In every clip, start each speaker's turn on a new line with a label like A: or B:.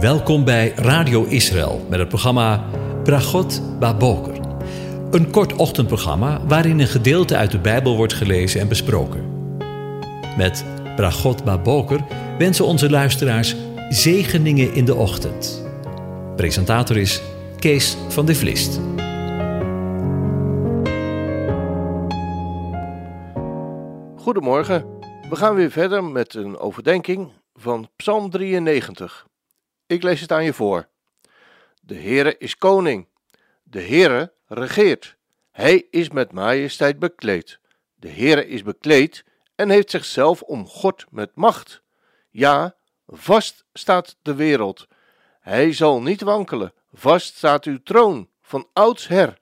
A: Welkom bij Radio Israël met het programma Bragot Baboker. Een kort ochtendprogramma waarin een gedeelte uit de Bijbel wordt gelezen en besproken. Met Bragot Baboker wensen onze luisteraars zegeningen in de ochtend. Presentator is Kees van de Vlist.
B: Goedemorgen. We gaan weer verder met een overdenking van Psalm 93. Ik lees het aan je voor. De Heere is koning. De Heere regeert. Hij is met majesteit bekleed. De Heere is bekleed en heeft zichzelf omgord met macht. Ja, vast staat de wereld. Hij zal niet wankelen. Vast staat uw troon van oudsher.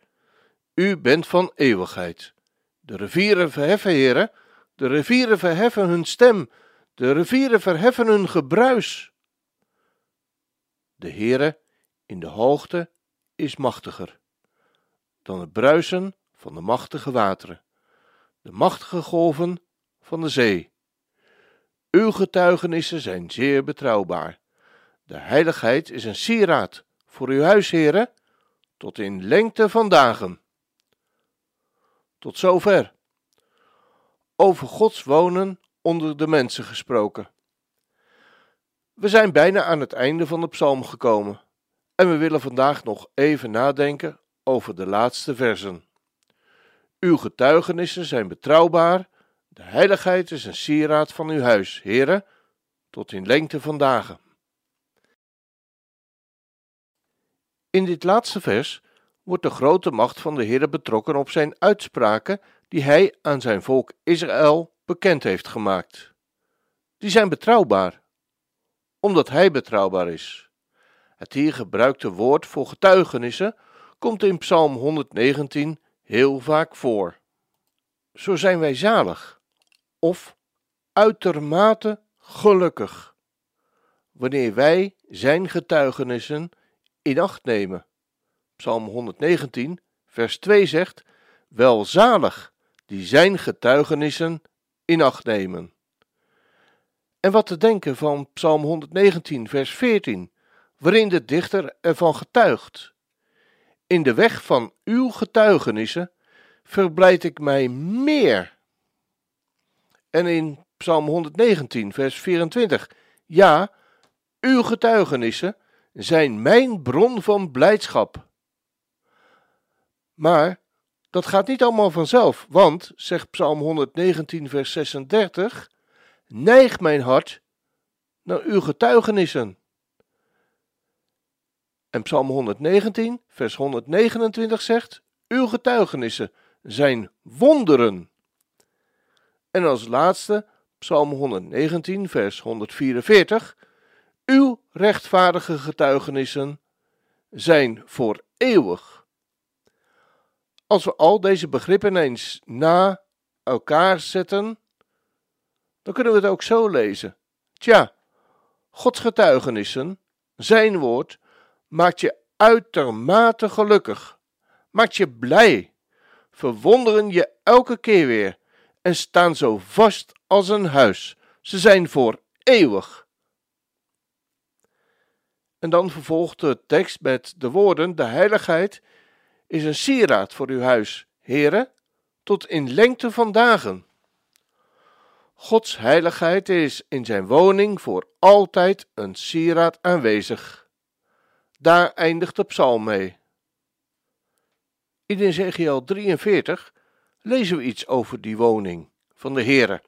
B: U bent van eeuwigheid. De rivieren verheffen, heren. De rivieren verheffen hun stem. De rivieren verheffen hun gebruis. De Heere in de hoogte is machtiger dan het bruisen van de machtige wateren, de machtige golven van de zee. Uw getuigenissen zijn zeer betrouwbaar. De heiligheid is een sieraad voor uw huis, heren, tot in lengte van dagen. Tot zover. Over Gods wonen onder de mensen gesproken. We zijn bijna aan het einde van de psalm gekomen en we willen vandaag nog even nadenken over de laatste versen. Uw getuigenissen zijn betrouwbaar, de heiligheid is een sieraad van uw huis, heren, tot in lengte van dagen. In dit laatste vers wordt de grote macht van de Heere betrokken op zijn uitspraken die hij aan zijn volk Israël bekend heeft gemaakt. Die zijn betrouwbaar omdat hij betrouwbaar is. Het hier gebruikte woord voor getuigenissen komt in Psalm 119 heel vaak voor. Zo zijn wij zalig of uitermate gelukkig wanneer wij zijn getuigenissen in acht nemen. Psalm 119, vers 2 zegt: Welzalig die zijn getuigenissen in acht nemen. En wat te denken van Psalm 119, vers 14, waarin de dichter ervan getuigt. In de weg van uw getuigenissen verblijd ik mij meer. En in Psalm 119, vers 24, ja, uw getuigenissen zijn mijn bron van blijdschap. Maar dat gaat niet allemaal vanzelf, want, zegt Psalm 119, vers 36, neig mijn hart naar uw getuigenissen. En Psalm 119, vers 129 zegt: Uw getuigenissen zijn wonderen. En als laatste Psalm 119, vers 144: Uw rechtvaardige getuigenissen zijn voor eeuwig. Als we al deze begrippen eens na elkaar zetten, dan kunnen we het ook zo lezen. Tja, Gods getuigenissen, zijn woord, maakt je uitermate gelukkig, maakt je blij, verwonderen je elke keer weer en staan zo vast als een huis. Ze zijn voor eeuwig. En dan vervolgt de tekst met de woorden: De heiligheid is een sieraad voor uw huis, heren, tot in lengte van dagen. Gods heiligheid is in zijn woning voor altijd een sieraad aanwezig. Daar eindigt de psalm mee. In Ezekiel 43 lezen we iets over die woning van de Heere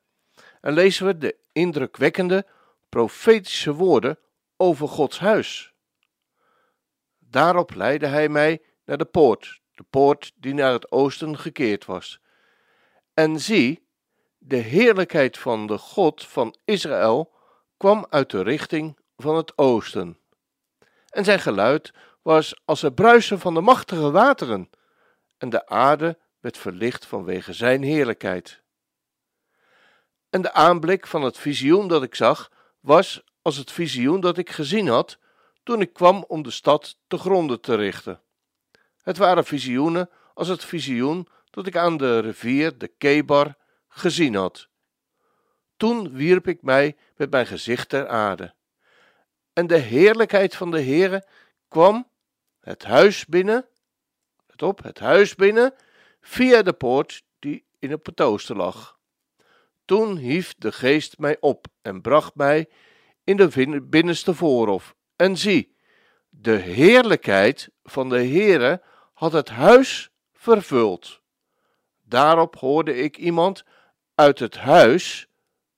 B: en lezen we de indrukwekkende profetische woorden over Gods huis. Daarop leidde hij mij naar de poort, de poort die naar het oosten gekeerd was. En zie, de heerlijkheid van de God van Israël kwam uit de richting van het oosten. En zijn geluid was als het bruisen van de machtige wateren, en de aarde werd verlicht vanwege zijn heerlijkheid. En de aanblik van het visioen dat ik zag, was als het visioen dat ik gezien had toen ik kwam om de stad te gronden te richten. Het waren visioenen als het visioen dat ik aan de rivier de Kebar gezien had. Toen wierp ik mij met mijn gezicht ter aarde. En de heerlijkheid van de Heere kwam het huis binnen, het op, het huis binnen, via de poort die in het petooster lag. Toen hief de geest mij op en bracht mij in de binnenste voorhof. En zie, de heerlijkheid van de Heere had het huis vervuld. Daarop hoorde ik iemand uit het huis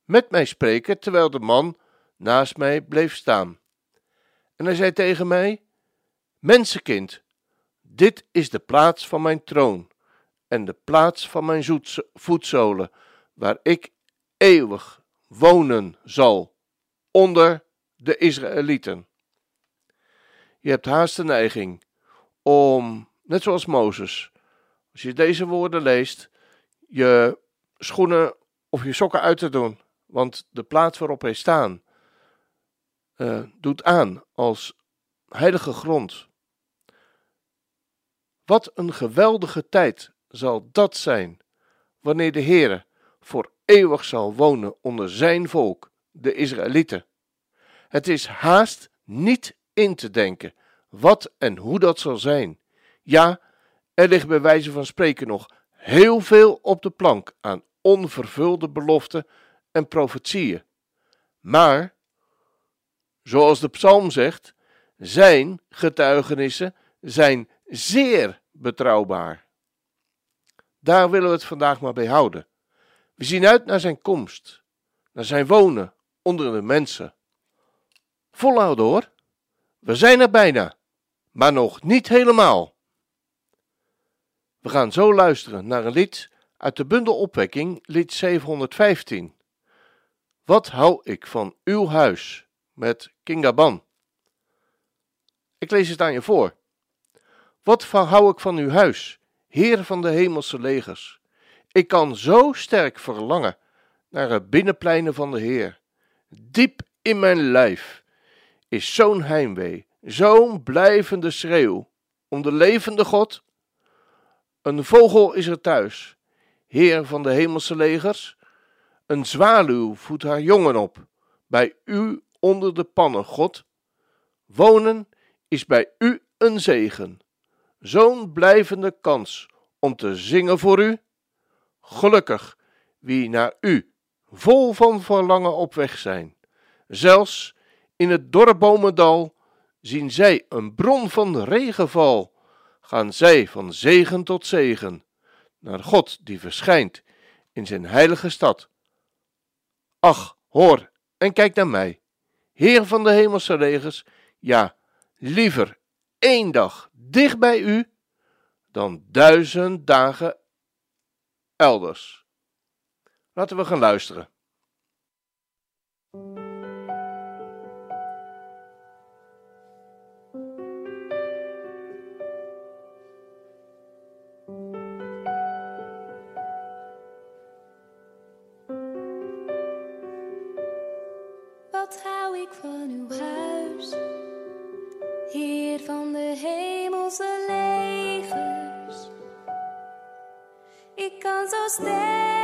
B: met mij spreken, terwijl de man naast mij bleef staan. En hij zei tegen mij: Mensenkind, dit is de plaats van mijn troon en de plaats van mijn voetzolen, waar ik eeuwig wonen zal onder de Israëlieten. Je hebt haast de neiging om, net zoals Mozes, als je deze woorden leest, je schoenen of je sokken uit te doen, want de plaats waarop hij staan uh, doet aan als heilige grond. Wat een geweldige tijd zal dat zijn, wanneer de Heere voor eeuwig zal wonen onder zijn volk, de Israëlieten. Het is haast niet in te denken wat en hoe dat zal zijn. Ja, er ligt bij wijze van spreken nog heel veel op de plank aan onvervulde beloften en profetieën. Maar, zoals de psalm zegt, zijn getuigenissen zijn zeer betrouwbaar. Daar willen we het vandaag maar bij houden. We zien uit naar zijn komst, naar zijn wonen onder de mensen. Volhouden hoor, we zijn er bijna, maar nog niet helemaal. We gaan zo luisteren naar een lied uit de bundel Opwekking, lied 715. Wat hou ik van uw huis met Kingaban? Ik lees het aan je voor. Wat hou ik van uw huis, Heer van de hemelse legers? Ik kan zo sterk verlangen naar het binnenpleinen van de Heer. Diep in mijn lijf is zo'n heimwee, zo'n blijvende schreeuw om de levende God. Een vogel is er thuis, Heer van de hemelse legers. Een zwaluw voedt haar jongen op, bij u onder de pannen, God. Wonen is bij u een zegen, zo'n blijvende kans om te zingen voor u. Gelukkig wie naar u vol van verlangen op weg zijn. Zelfs in het dorrebomendal zien zij een bron van regenval. Gaan zij van zegen tot zegen naar God die verschijnt in zijn heilige stad. Ach, hoor en kijk naar mij, Heer van de hemelse regers, ja, liever één dag dicht bij u dan duizend dagen elders. Laten we gaan luisteren.
C: Van uw huis, Heer van de hemelse legers. Ik kan zo sterk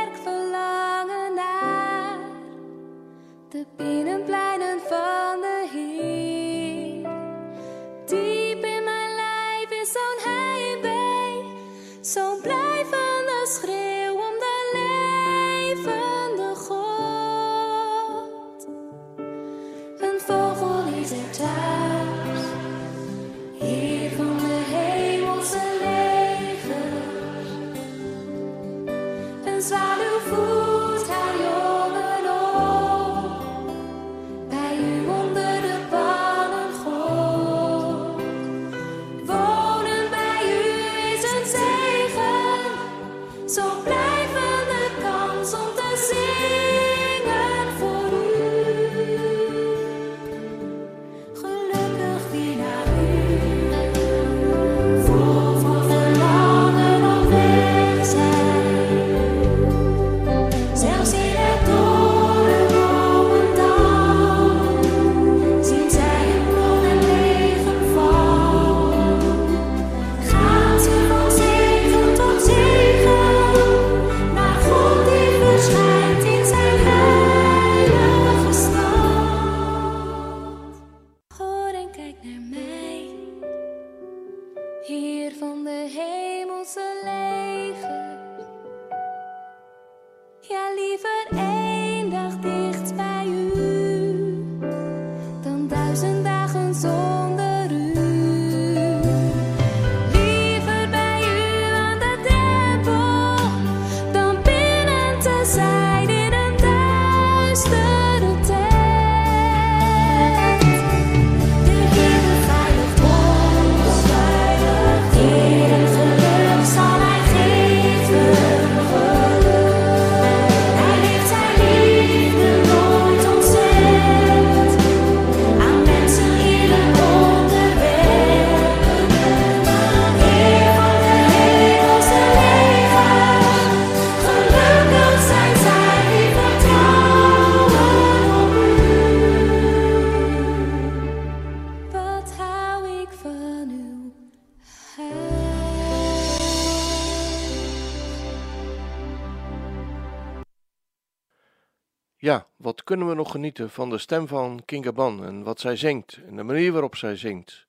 B: Ja, wat kunnen we nog genieten van de stem van Kinga Ban en wat zij zingt en de manier waarop zij zingt.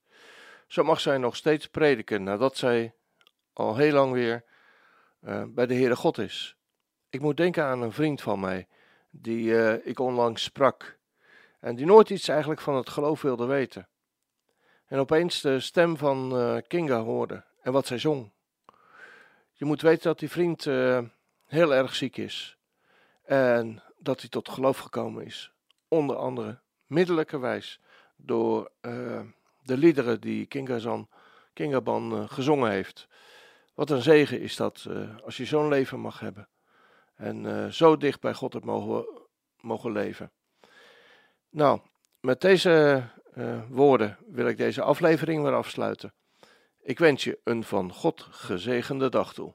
B: Zo mag zij nog steeds prediken nadat zij al heel lang weer uh, bij de Heere God is. Ik moet denken aan een vriend van mij die uh, ik onlangs sprak en die nooit iets eigenlijk van het geloof wilde weten. En opeens de stem van uh, Kinga hoorde en wat zij zong. Je moet weten dat die vriend heel erg ziek is en dat hij tot geloof gekomen is. Onder andere middelijkerwijs door uh, de liederen die Kingaban Kinga uh, gezongen heeft. Wat een zegen is dat uh, als je zo'n leven mag hebben. En zo dicht bij God hebt mogen, mogen leven. Nou, met deze woorden wil ik deze aflevering weer afsluiten. Ik wens je een van God gezegende dag toe.